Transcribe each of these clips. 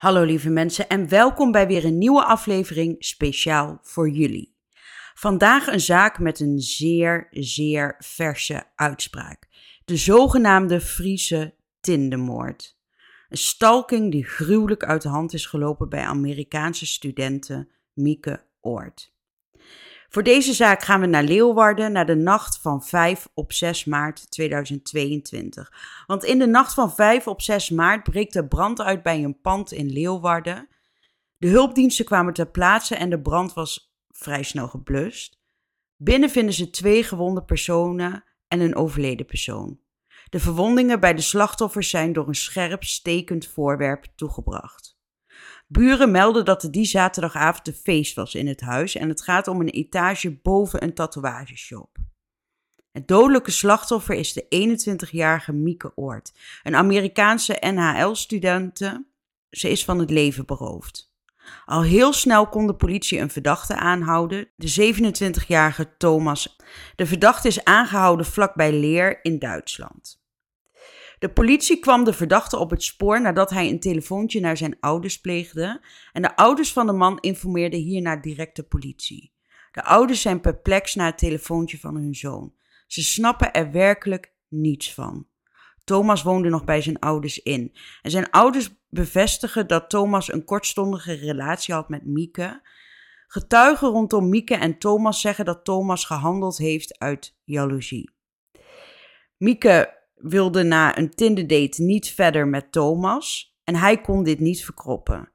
Hallo lieve mensen en welkom bij weer een nieuwe aflevering speciaal voor jullie. Vandaag een zaak met een zeer, zeer verse uitspraak. De zogenaamde Friese Tindemoord. Een stalking die gruwelijk uit de hand is gelopen bij Amerikaanse studenten Mieke Oort. Voor deze zaak gaan we naar Leeuwarden, naar de nacht van 5 op 6 maart 2022. Want in de nacht van 5 op 6 maart breekt er brand uit bij een pand in Leeuwarden. De hulpdiensten kwamen ter plaatse en de brand was vrij snel geblust. Binnen vinden ze twee gewonde personen en een overleden persoon. De verwondingen bij de slachtoffers zijn door een scherp, stekend voorwerp toegebracht. Buren melden dat er die zaterdagavond een feest was in het huis en het gaat om een etage boven een tatoeageshop. Het dodelijke slachtoffer is de 21-jarige Mieke Oort, een Amerikaanse NHL-studente. Ze is van het leven beroofd. Al heel snel kon de politie een verdachte aanhouden, de 27-jarige Thomas. De verdachte is aangehouden vlakbij Leer in Duitsland. De politie kwam de verdachte op het spoor nadat hij een telefoontje naar zijn ouders pleegde en de ouders van de man informeerden hierna direct de politie. De ouders zijn perplex na het telefoontje van hun zoon. Ze snappen er werkelijk niets van. Thomas woonde nog bij zijn ouders in. En zijn ouders bevestigen dat Thomas een kortstondige relatie had met Mieke. Getuigen rondom Mieke en Thomas zeggen dat Thomas gehandeld heeft uit jaloezie. Mieke wilde na een Tinder-date niet verder met Thomas en hij kon dit niet verkroppen.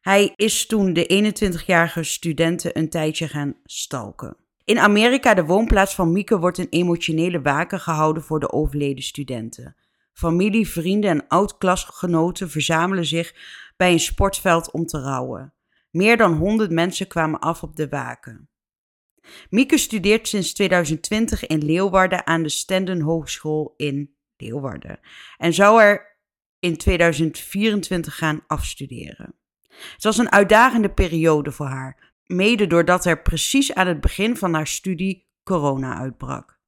Hij is toen de 21-jarige studenten een tijdje gaan stalken. In Amerika, de woonplaats van Mieke, wordt een emotionele waken gehouden voor de overleden studenten. Familie, vrienden en oud-klasgenoten verzamelen zich bij een sportveld om te rouwen. Meer dan 100 mensen kwamen af op de waken. Mieke studeert sinds 2020 in Leeuwarden aan de Stenden Hogeschool in Leeuwarden. En zou er in 2024 gaan afstuderen. Het was een uitdagende periode voor haar, mede doordat er precies aan het begin van haar studie corona uitbrak.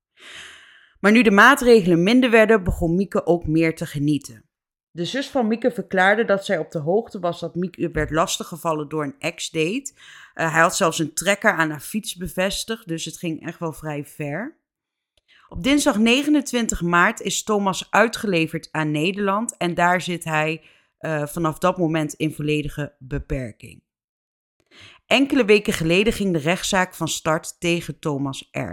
Maar nu de maatregelen minder werden, begon Mieke ook meer te genieten. De zus van Mieke verklaarde dat zij op de hoogte was dat Mieke werd lastiggevallen door een ex-date. Uh, hij had zelfs een trekker aan haar fiets bevestigd, dus het ging echt wel vrij ver. Op dinsdag 29 maart is Thomas uitgeleverd aan Nederland en daar zit hij uh, vanaf dat moment in volledige beperking. Enkele weken geleden ging de rechtszaak van start tegen Thomas R.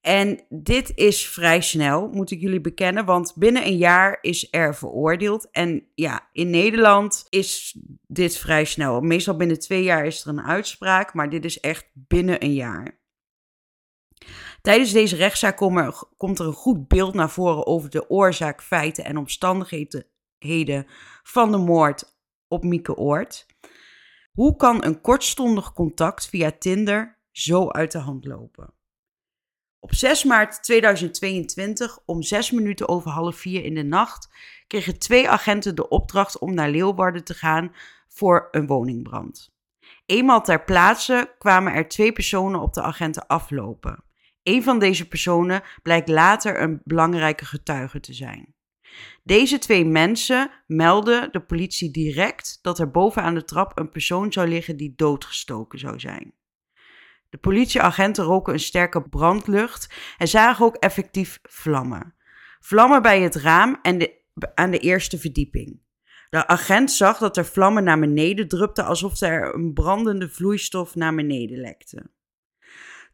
En dit is vrij snel, moet ik jullie bekennen, want binnen een jaar is er veroordeeld. En ja, in Nederland is dit vrij snel. Meestal binnen twee jaar is er een uitspraak, maar dit is echt binnen een jaar. Tijdens deze rechtszaak komt er een goed beeld naar voren over de oorzaak, feiten en omstandigheden van de moord op Mieke Oort. Hoe kan een kortstondig contact via Tinder zo uit de hand lopen? Op 6 maart 2022, om 6 minuten over half 4 in de nacht, kregen twee agenten de opdracht om naar Leeuwarden te gaan voor een woningbrand. Eenmaal ter plaatse kwamen er twee personen op de agenten aflopen. Een van deze personen blijkt later een belangrijke getuige te zijn. Deze twee mensen melden de politie direct dat er bovenaan de trap een persoon zou liggen die doodgestoken zou zijn. De politieagenten roken een sterke brandlucht en zagen ook effectief vlammen. Vlammen bij het raam en de, aan de eerste verdieping. De agent zag dat er vlammen naar beneden drupten alsof er een brandende vloeistof naar beneden lekte.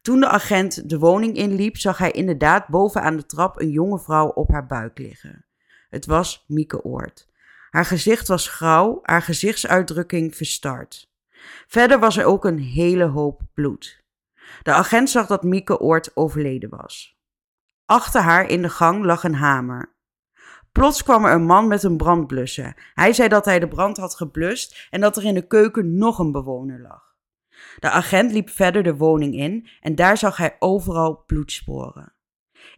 Toen de agent de woning inliep, zag hij inderdaad bovenaan de trap een jonge vrouw op haar buik liggen. Het was Mieke Oort. Haar gezicht was grauw, haar gezichtsuitdrukking verstard. Verder was er ook een hele hoop bloed. De agent zag dat Mieke Oort overleden was. Achter haar in de gang lag een hamer. Plots kwam er een man met een brandblusser. Hij zei dat hij de brand had geblust en dat er in de keuken nog een bewoner lag. De agent liep verder de woning in en daar zag hij overal bloedsporen.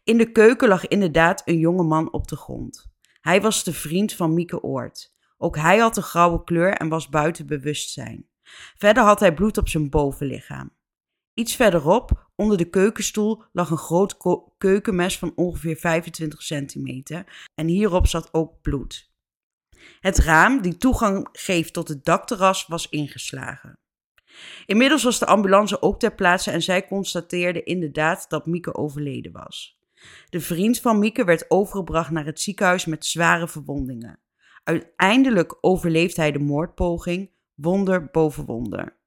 In de keuken lag inderdaad een jonge man op de grond. Hij was de vriend van Mieke Oort. Ook hij had een grauwe kleur en was buiten bewustzijn. Verder had hij bloed op zijn bovenlichaam. Iets verderop, onder de keukenstoel, lag een groot keukenmes van ongeveer 25 centimeter en hierop zat ook bloed. Het raam, die toegang geeft tot het dakterras, was ingeslagen. Inmiddels was de ambulance ook ter plaatse en zij constateerde inderdaad dat Mieke overleden was. De vriend van Mieke werd overgebracht naar het ziekenhuis met zware verwondingen. Uiteindelijk overleeft hij de moordpoging, wonder boven wonder.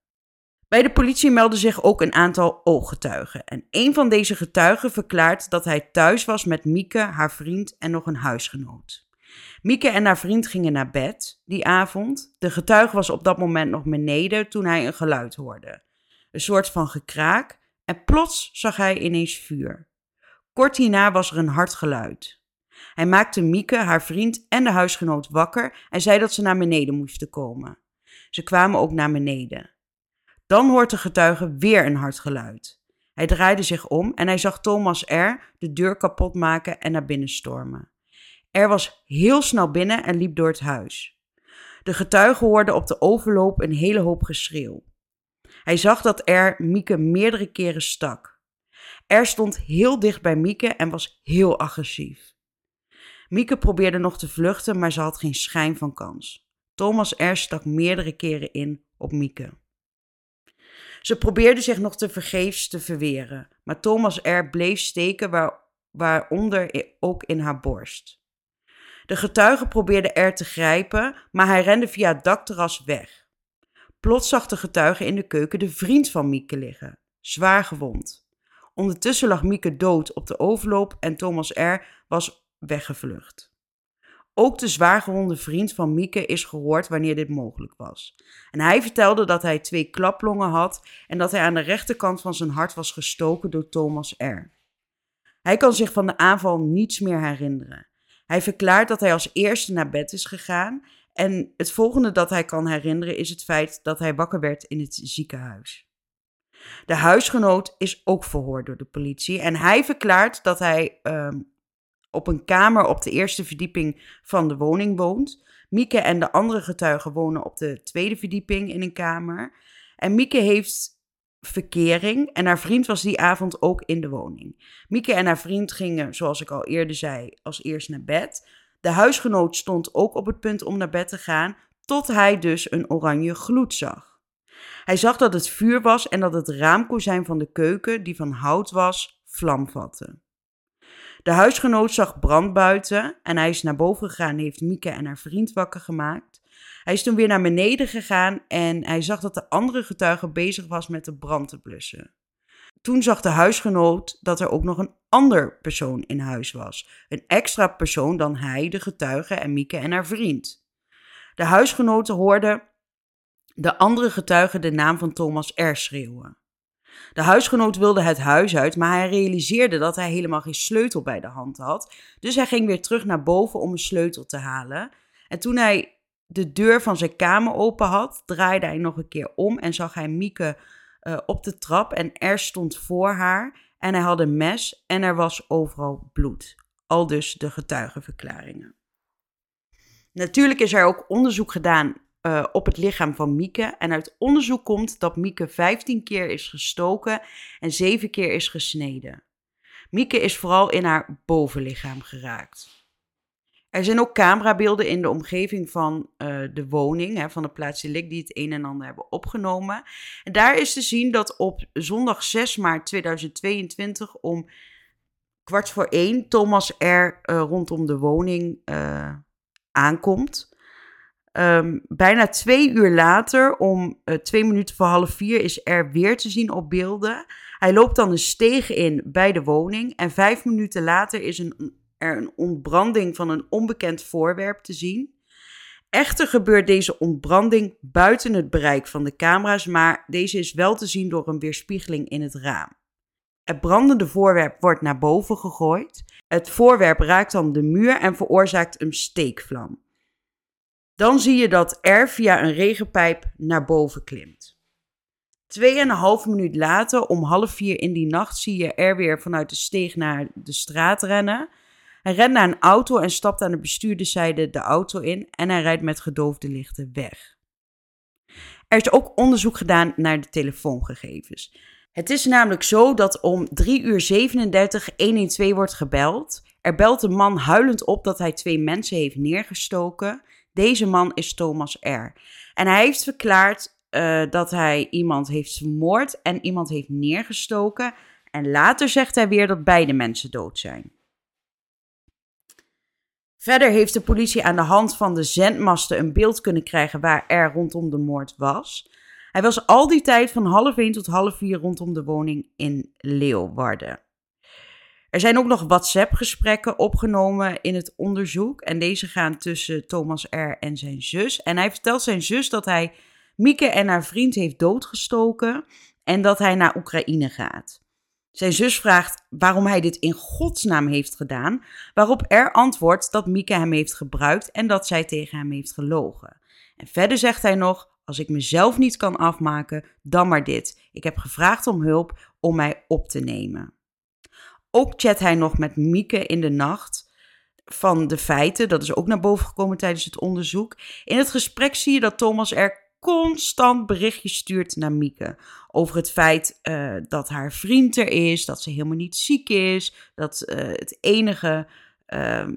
Bij de politie melden zich ook een aantal ooggetuigen. En een van deze getuigen verklaart dat hij thuis was met Mieke, haar vriend en nog een huisgenoot. Mieke en haar vriend gingen naar bed die avond. De getuige was op dat moment nog beneden toen hij een geluid hoorde. Een soort van gekraak en plots zag hij ineens vuur. Kort hierna was er een hard geluid. Hij maakte Mieke, haar vriend en de huisgenoot wakker en zei dat ze naar beneden moesten komen. Ze kwamen ook naar beneden. Dan hoort de getuige weer een hard geluid. Hij draaide zich om en hij zag Thomas R. de deur kapot maken en naar binnen stormen. Er was heel snel binnen en liep door het huis. De getuige hoorde op de overloop een hele hoop geschreeuw. Hij zag dat er Mieke meerdere keren stak. Er stond heel dicht bij Mieke en was heel agressief. Mieke probeerde nog te vluchten, maar ze had geen schijn van kans. Thomas R. stak meerdere keren in op Mieke. Ze probeerde zich nog te vergeefs te verweren, maar Thomas R. bleef steken, waar, waaronder ook in haar borst. De getuige probeerde R te grijpen, maar hij rende via het dakterras weg. Plots zag de getuige in de keuken de vriend van Mieke liggen, zwaar gewond. Ondertussen lag Mieke dood op de overloop en Thomas R. was weggevlucht. Ook de zwaargewonde vriend van Mieke is gehoord wanneer dit mogelijk was. En hij vertelde dat hij twee klaplongen had en dat hij aan de rechterkant van zijn hart was gestoken door Thomas R. Hij kan zich van de aanval niets meer herinneren. Hij verklaart dat hij als eerste naar bed is gegaan en het volgende dat hij kan herinneren is het feit dat hij wakker werd in het ziekenhuis. De huisgenoot is ook verhoord door de politie en hij verklaart dat hij ehm, op een kamer op de eerste verdieping van de woning woont. Mieke en de andere getuigen wonen op de tweede verdieping in een kamer. En Mieke heeft verkering en haar vriend was die avond ook in de woning. Mieke en haar vriend gingen, zoals ik al eerder zei, als eerst naar bed. De huisgenoot stond ook op het punt om naar bed te gaan, tot hij dus een oranje gloed zag. Hij zag dat het vuur was en dat het raamkozijn van de keuken, die van hout was, vlam vatte. De huisgenoot zag brand buiten en hij is naar boven gegaan en heeft Mieke en haar vriend wakker gemaakt. Hij is toen weer naar beneden gegaan en hij zag dat de andere getuige bezig was met de brand te blussen. Toen zag de huisgenoot dat er ook nog een ander persoon in huis was. Een extra persoon dan hij, de getuige en Mieke en haar vriend. De huisgenoten hoorden de andere getuige de naam van Thomas R. schreeuwen. De huisgenoot wilde het huis uit, maar hij realiseerde dat hij helemaal geen sleutel bij de hand had. Dus hij ging weer terug naar boven om een sleutel te halen. En toen hij de deur van zijn kamer open had, draaide hij nog een keer om en zag hij Mieke uh, op de trap. En er stond voor haar en hij had een mes en er was overal bloed. Al dus de getuigenverklaringen. Natuurlijk is er ook onderzoek gedaan uh, op het lichaam van Mieke. En uit onderzoek komt dat Mieke 15 keer is gestoken en 7 keer is gesneden. Mieke is vooral in haar bovenlichaam geraakt. Er zijn ook camerabeelden in de omgeving van uh, de woning, hè, van de plaats die het een en ander hebben opgenomen. En daar is te zien dat op zondag 6 maart 2022 om kwart voor één Thomas R. Uh, rondom de woning uh, aankomt. Um, bijna twee uur later, om twee minuten voor half vier, is er weer te zien op beelden. Hij loopt dan een steeg in bij de woning. En vijf minuten later is een, er een ontbranding van een onbekend voorwerp te zien. Echter gebeurt deze ontbranding buiten het bereik van de camera's, maar deze is wel te zien door een weerspiegeling in het raam. Het brandende voorwerp wordt naar boven gegooid. Het voorwerp raakt dan de muur en veroorzaakt een steekvlam. Dan zie je dat R via een regenpijp naar boven klimt. Tweeënhalf minuut later, om half vier in die nacht, zie je R weer vanuit de steeg naar de straat rennen. Hij rent naar een auto en stapt aan de bestuurderszijde de auto in en hij rijdt met gedoofde lichten weg. Er is ook onderzoek gedaan naar de telefoongegevens. Het is namelijk zo dat om 3 uur 37 112 wordt gebeld. Er belt een man huilend op dat hij twee mensen heeft neergestoken. Deze man is Thomas R. En hij heeft verklaard uh, dat hij iemand heeft vermoord en iemand heeft neergestoken. En later zegt hij weer dat beide mensen dood zijn. Verder heeft de politie aan de hand van de zendmasten een beeld kunnen krijgen waar er rondom de moord was. Hij was al die tijd van half één tot half vier rondom de woning in Leeuwarden. Er zijn ook nog WhatsApp-gesprekken opgenomen in het onderzoek. En deze gaan tussen Thomas R. en zijn zus. En hij vertelt zijn zus dat hij Mieke en haar vriend heeft doodgestoken. En dat hij naar Oekraïne gaat. Zijn zus vraagt waarom hij dit in godsnaam heeft gedaan. Waarop R antwoordt dat Mieke hem heeft gebruikt en dat zij tegen hem heeft gelogen. En verder zegt hij nog: Als ik mezelf niet kan afmaken, dan maar dit. Ik heb gevraagd om hulp om mij op te nemen. Ook chat hij nog met Mieke in de nacht van de feiten. Dat is ook naar boven gekomen tijdens het onderzoek. In het gesprek zie je dat Thomas er constant berichtjes stuurt naar Mieke. Over het feit uh, dat haar vriend er is, dat ze helemaal niet ziek is. Dat uh, het enige, uh,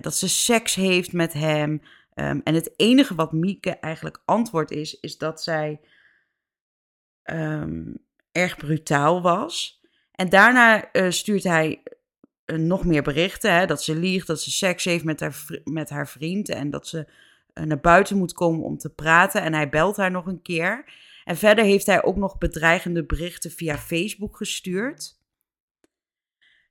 dat ze seks heeft met hem. Um, en het enige wat Mieke eigenlijk antwoord is, is dat zij um, erg brutaal was. En daarna stuurt hij nog meer berichten. Hè, dat ze liegt, dat ze seks heeft met haar, met haar vriend. En dat ze naar buiten moet komen om te praten. En hij belt haar nog een keer. En verder heeft hij ook nog bedreigende berichten via Facebook gestuurd.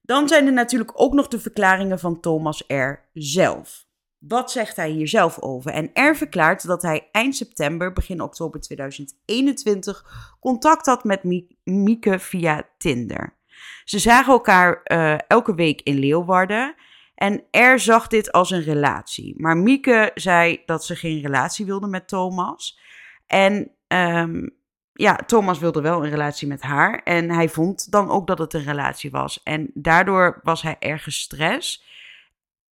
Dan zijn er natuurlijk ook nog de verklaringen van Thomas R. zelf. Wat zegt hij hier zelf over? En er verklaart dat hij eind september, begin oktober 2021, contact had met Mieke via Tinder. Ze zagen elkaar uh, elke week in Leeuwarden. En er zag dit als een relatie. Maar Mieke zei dat ze geen relatie wilde met Thomas. En um, ja, Thomas wilde wel een relatie met haar. En hij vond dan ook dat het een relatie was. En daardoor was hij erg gestrest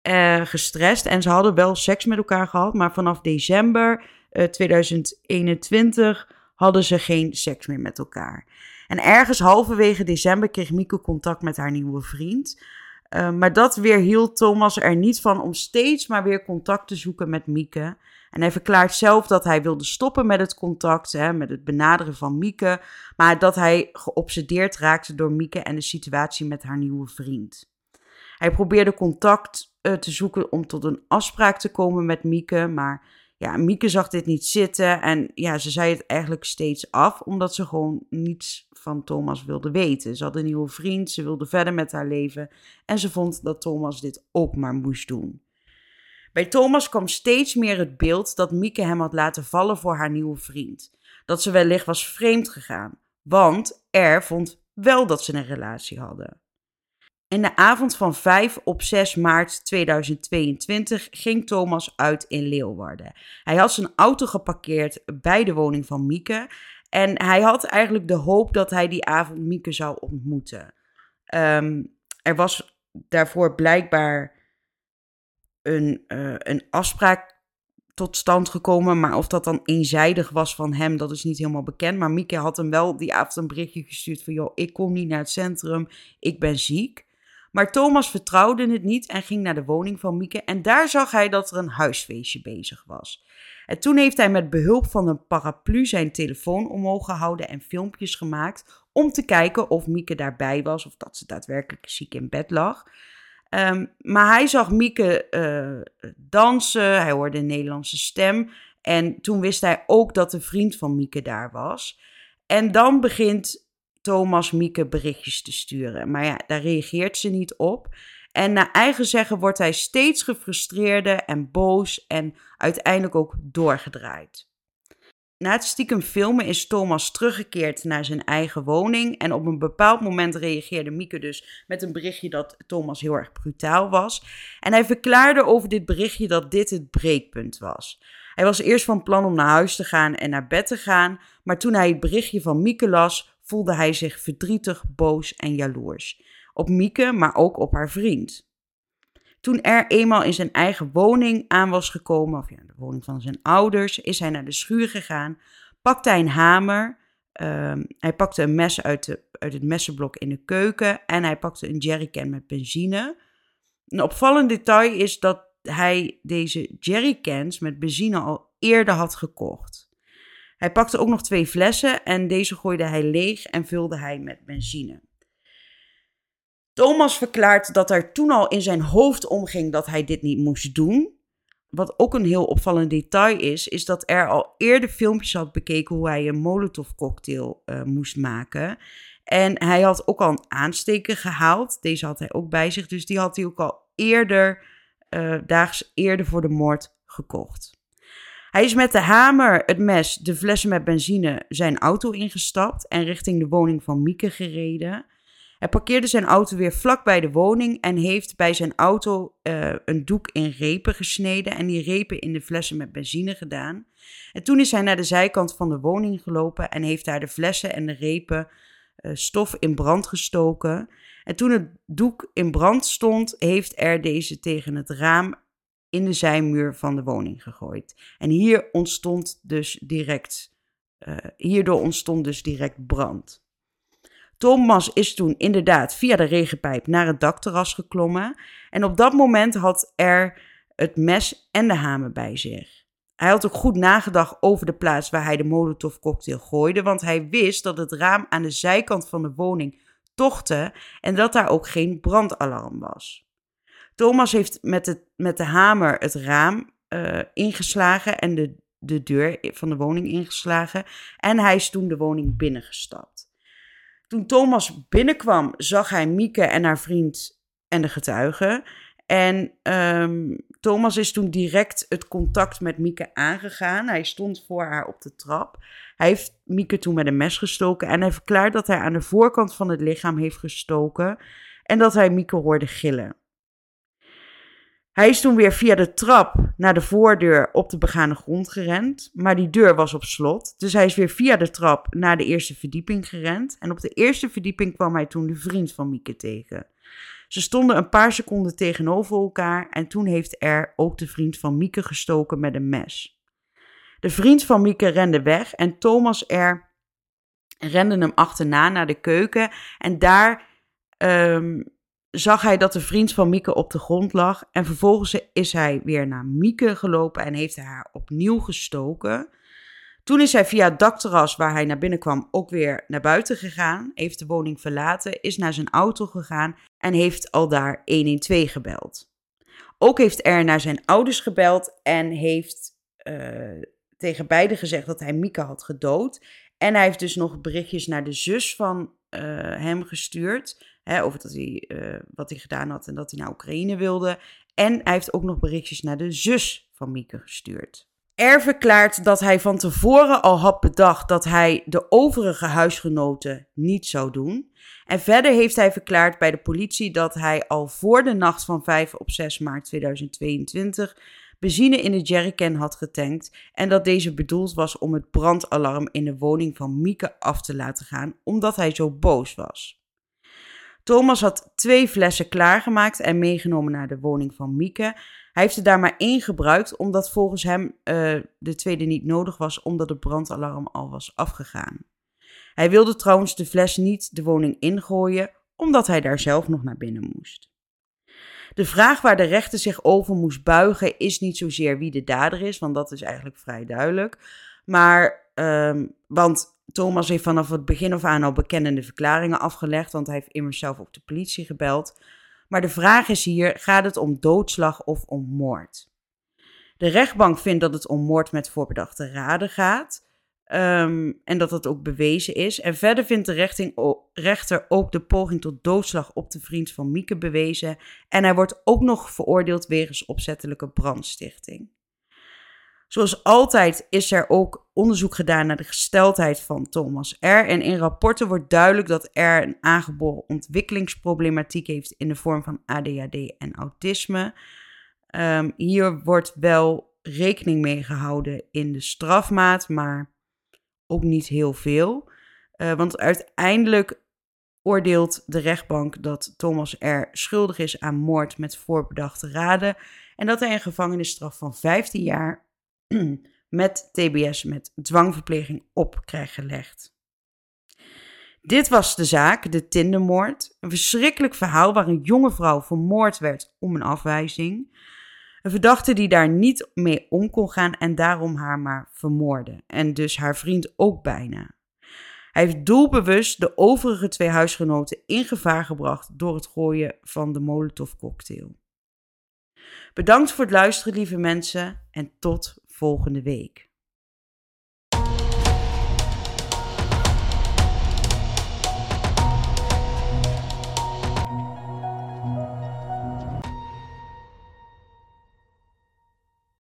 uh, gestrest. En ze hadden wel seks met elkaar gehad, maar vanaf december uh, eh, 2021 hadden ze geen seks meer met elkaar. En ergens halverwege december kreeg Mieke contact met haar nieuwe vriend. Uh, maar dat weerhield Thomas er niet van om steeds maar weer contact te zoeken met Mieke. En hij verklaart zelf dat hij wilde stoppen met het contact, hè, met het benaderen van Mieke. Maar dat hij geobsedeerd raakte door Mieke en de situatie met haar nieuwe vriend. Hij probeerde contact uh, te zoeken om tot een afspraak te komen met Mieke. Maar ja, Mieke zag dit niet zitten. En ja, ze zei het eigenlijk steeds af, omdat ze gewoon niets van Thomas wilde weten. Ze had een nieuwe vriend, ze wilde verder met haar leven. En ze vond dat Thomas dit ook maar moest doen. Bij Thomas kwam steeds meer het beeld dat Mieke hem had laten vallen voor haar nieuwe vriend. Dat ze wellicht was vreemd gegaan. Want er vond wel dat ze een relatie hadden. In de avond van 5 op 6 maart 2022 ging Thomas uit in Leeuwarden. Hij had zijn auto geparkeerd bij de woning van Mieke. En hij had eigenlijk de hoop dat hij die avond Mieke zou ontmoeten. Um, er was daarvoor blijkbaar een, uh, een afspraak tot stand gekomen. Maar of dat dan eenzijdig was van hem, dat is niet helemaal bekend. Maar Mieke had hem wel die avond een berichtje gestuurd van... joh, ik kom niet naar het centrum, ik ben ziek. Maar Thomas vertrouwde het niet en ging naar de woning van Mieke en daar zag hij dat er een huisfeestje bezig was. En toen heeft hij met behulp van een paraplu zijn telefoon omhoog gehouden en filmpjes gemaakt om te kijken of Mieke daarbij was of dat ze daadwerkelijk ziek in bed lag. Um, maar hij zag Mieke uh, dansen, hij hoorde een Nederlandse stem en toen wist hij ook dat de vriend van Mieke daar was. En dan begint Thomas Mieke berichtjes te sturen. Maar ja, daar reageert ze niet op. En naar eigen zeggen wordt hij steeds gefrustreerder en boos en uiteindelijk ook doorgedraaid. Na het stiekem filmen is Thomas teruggekeerd naar zijn eigen woning. En op een bepaald moment reageerde Mieke dus met een berichtje dat Thomas heel erg brutaal was. En hij verklaarde over dit berichtje dat dit het breekpunt was. Hij was eerst van plan om naar huis te gaan en naar bed te gaan. Maar toen hij het berichtje van Mieke las, voelde hij zich verdrietig, boos en jaloers. Op Mieke, maar ook op haar vriend. Toen er eenmaal in zijn eigen woning aan was gekomen, of ja, de woning van zijn ouders, is hij naar de schuur gegaan, pakte hij een hamer, uh, hij pakte een mes uit, de, uit het messenblok in de keuken en hij pakte een jerrycan met benzine. Een opvallend detail is dat hij deze jerrycans met benzine al eerder had gekocht. Hij pakte ook nog twee flessen en deze gooide hij leeg en vulde hij met benzine. Thomas verklaart dat er toen al in zijn hoofd omging dat hij dit niet moest doen. Wat ook een heel opvallend detail is, is dat er al eerder filmpjes had bekeken hoe hij een Molotov cocktail uh, moest maken. En hij had ook al een aansteker gehaald. Deze had hij ook bij zich. Dus die had hij ook al eerder, uh, daags eerder voor de moord gekocht. Hij is met de hamer, het mes, de flessen met benzine zijn auto ingestapt en richting de woning van Mieke gereden. Hij parkeerde zijn auto weer vlak bij de woning en heeft bij zijn auto uh, een doek in repen gesneden en die repen in de flessen met benzine gedaan. En toen is hij naar de zijkant van de woning gelopen en heeft daar de flessen en de repen uh, stof in brand gestoken. En toen het doek in brand stond, heeft er deze tegen het raam in de zijmuur van de woning gegooid. En hier ontstond dus direct, uh, hierdoor ontstond dus direct brand. Thomas is toen inderdaad via de regenpijp naar het dakterras geklommen. En op dat moment had er het mes en de hamer bij zich. Hij had ook goed nagedacht over de plaats waar hij de Molotov cocktail gooide, want hij wist dat het raam aan de zijkant van de woning tochtte en dat daar ook geen brandalarm was. Thomas heeft met, het, met de hamer het raam uh, ingeslagen en de, de deur van de woning ingeslagen en hij is toen de woning binnengestapt. Toen Thomas binnenkwam, zag hij Mieke en haar vriend en de getuigen. En um, Thomas is toen direct het contact met Mieke aangegaan. Hij stond voor haar op de trap. Hij heeft Mieke toen met een mes gestoken en hij verklaart dat hij aan de voorkant van het lichaam heeft gestoken en dat hij Mieke hoorde gillen. Hij is toen weer via de trap naar de voordeur op de begane grond gerend, maar die deur was op slot. Dus hij is weer via de trap naar de eerste verdieping gerend. En op de eerste verdieping kwam hij toen de vriend van Mieke tegen. Ze stonden een paar seconden tegenover elkaar en toen heeft er ook de vriend van Mieke gestoken met een mes. De vriend van Mieke rende weg en Thomas er rende hem achterna naar de keuken en daar um, zag hij dat de vriend van Mieke op de grond lag. En vervolgens is hij weer naar Mieke gelopen en heeft hij haar opnieuw gestoken. Toen is hij via het dakterras waar hij naar binnen kwam ook weer naar buiten gegaan. Heeft de woning verlaten, is naar zijn auto gegaan en heeft al daar 112 gebeld. Ook heeft er naar zijn ouders gebeld en heeft uh, tegen beiden gezegd dat hij Mieke had gedood. En hij heeft dus nog berichtjes naar de zus van uh, hem gestuurd. Hè, over dat hij, uh, wat hij gedaan had en dat hij naar Oekraïne wilde. En hij heeft ook nog berichtjes naar de zus van Mieke gestuurd. Er verklaart dat hij van tevoren al had bedacht dat hij de overige huisgenoten niet zou doen. En verder heeft hij verklaard bij de politie dat hij al voor de nacht van 5 op 6 maart 2022 benzine in de jerrycan had getankt en dat deze bedoeld was om het brandalarm in de woning van Mieke af te laten gaan omdat hij zo boos was. Thomas had twee flessen klaargemaakt en meegenomen naar de woning van Mieke. Hij heeft er daar maar één gebruikt, omdat volgens hem uh, de tweede niet nodig was, omdat het brandalarm al was afgegaan. Hij wilde trouwens de fles niet de woning ingooien, omdat hij daar zelf nog naar binnen moest. De vraag waar de rechter zich over moest buigen is niet zozeer wie de dader is, want dat is eigenlijk vrij duidelijk. Maar, um, want Thomas heeft vanaf het begin af aan al bekennende verklaringen afgelegd, want hij heeft immers zelf ook de politie gebeld. Maar de vraag is hier: gaat het om doodslag of om moord? De rechtbank vindt dat het om moord met voorbedachte raden gaat. Um, en dat dat ook bewezen is. En verder vindt de rechting, rechter ook de poging tot doodslag op de vriend van Mieke bewezen. En hij wordt ook nog veroordeeld wegens opzettelijke brandstichting. Zoals altijd is er ook onderzoek gedaan naar de gesteldheid van Thomas R. En in rapporten wordt duidelijk dat R een aangeboren ontwikkelingsproblematiek heeft in de vorm van ADHD en autisme. Um, hier wordt wel rekening mee gehouden in de strafmaat, maar ook niet heel veel. Uh, want uiteindelijk oordeelt de rechtbank dat Thomas R. schuldig is aan moord met voorbedachte raden en dat hij een gevangenisstraf van 15 jaar met TBS met dwangverpleging op krijgt gelegd. Dit was de zaak, de Tindermoord. Een verschrikkelijk verhaal waar een jonge vrouw vermoord werd om een afwijzing. Een verdachte die daar niet mee om kon gaan en daarom haar maar vermoordde. En dus haar vriend ook bijna. Hij heeft doelbewust de overige twee huisgenoten in gevaar gebracht door het gooien van de Molotov-cocktail. Bedankt voor het luisteren, lieve mensen, en tot volgende week.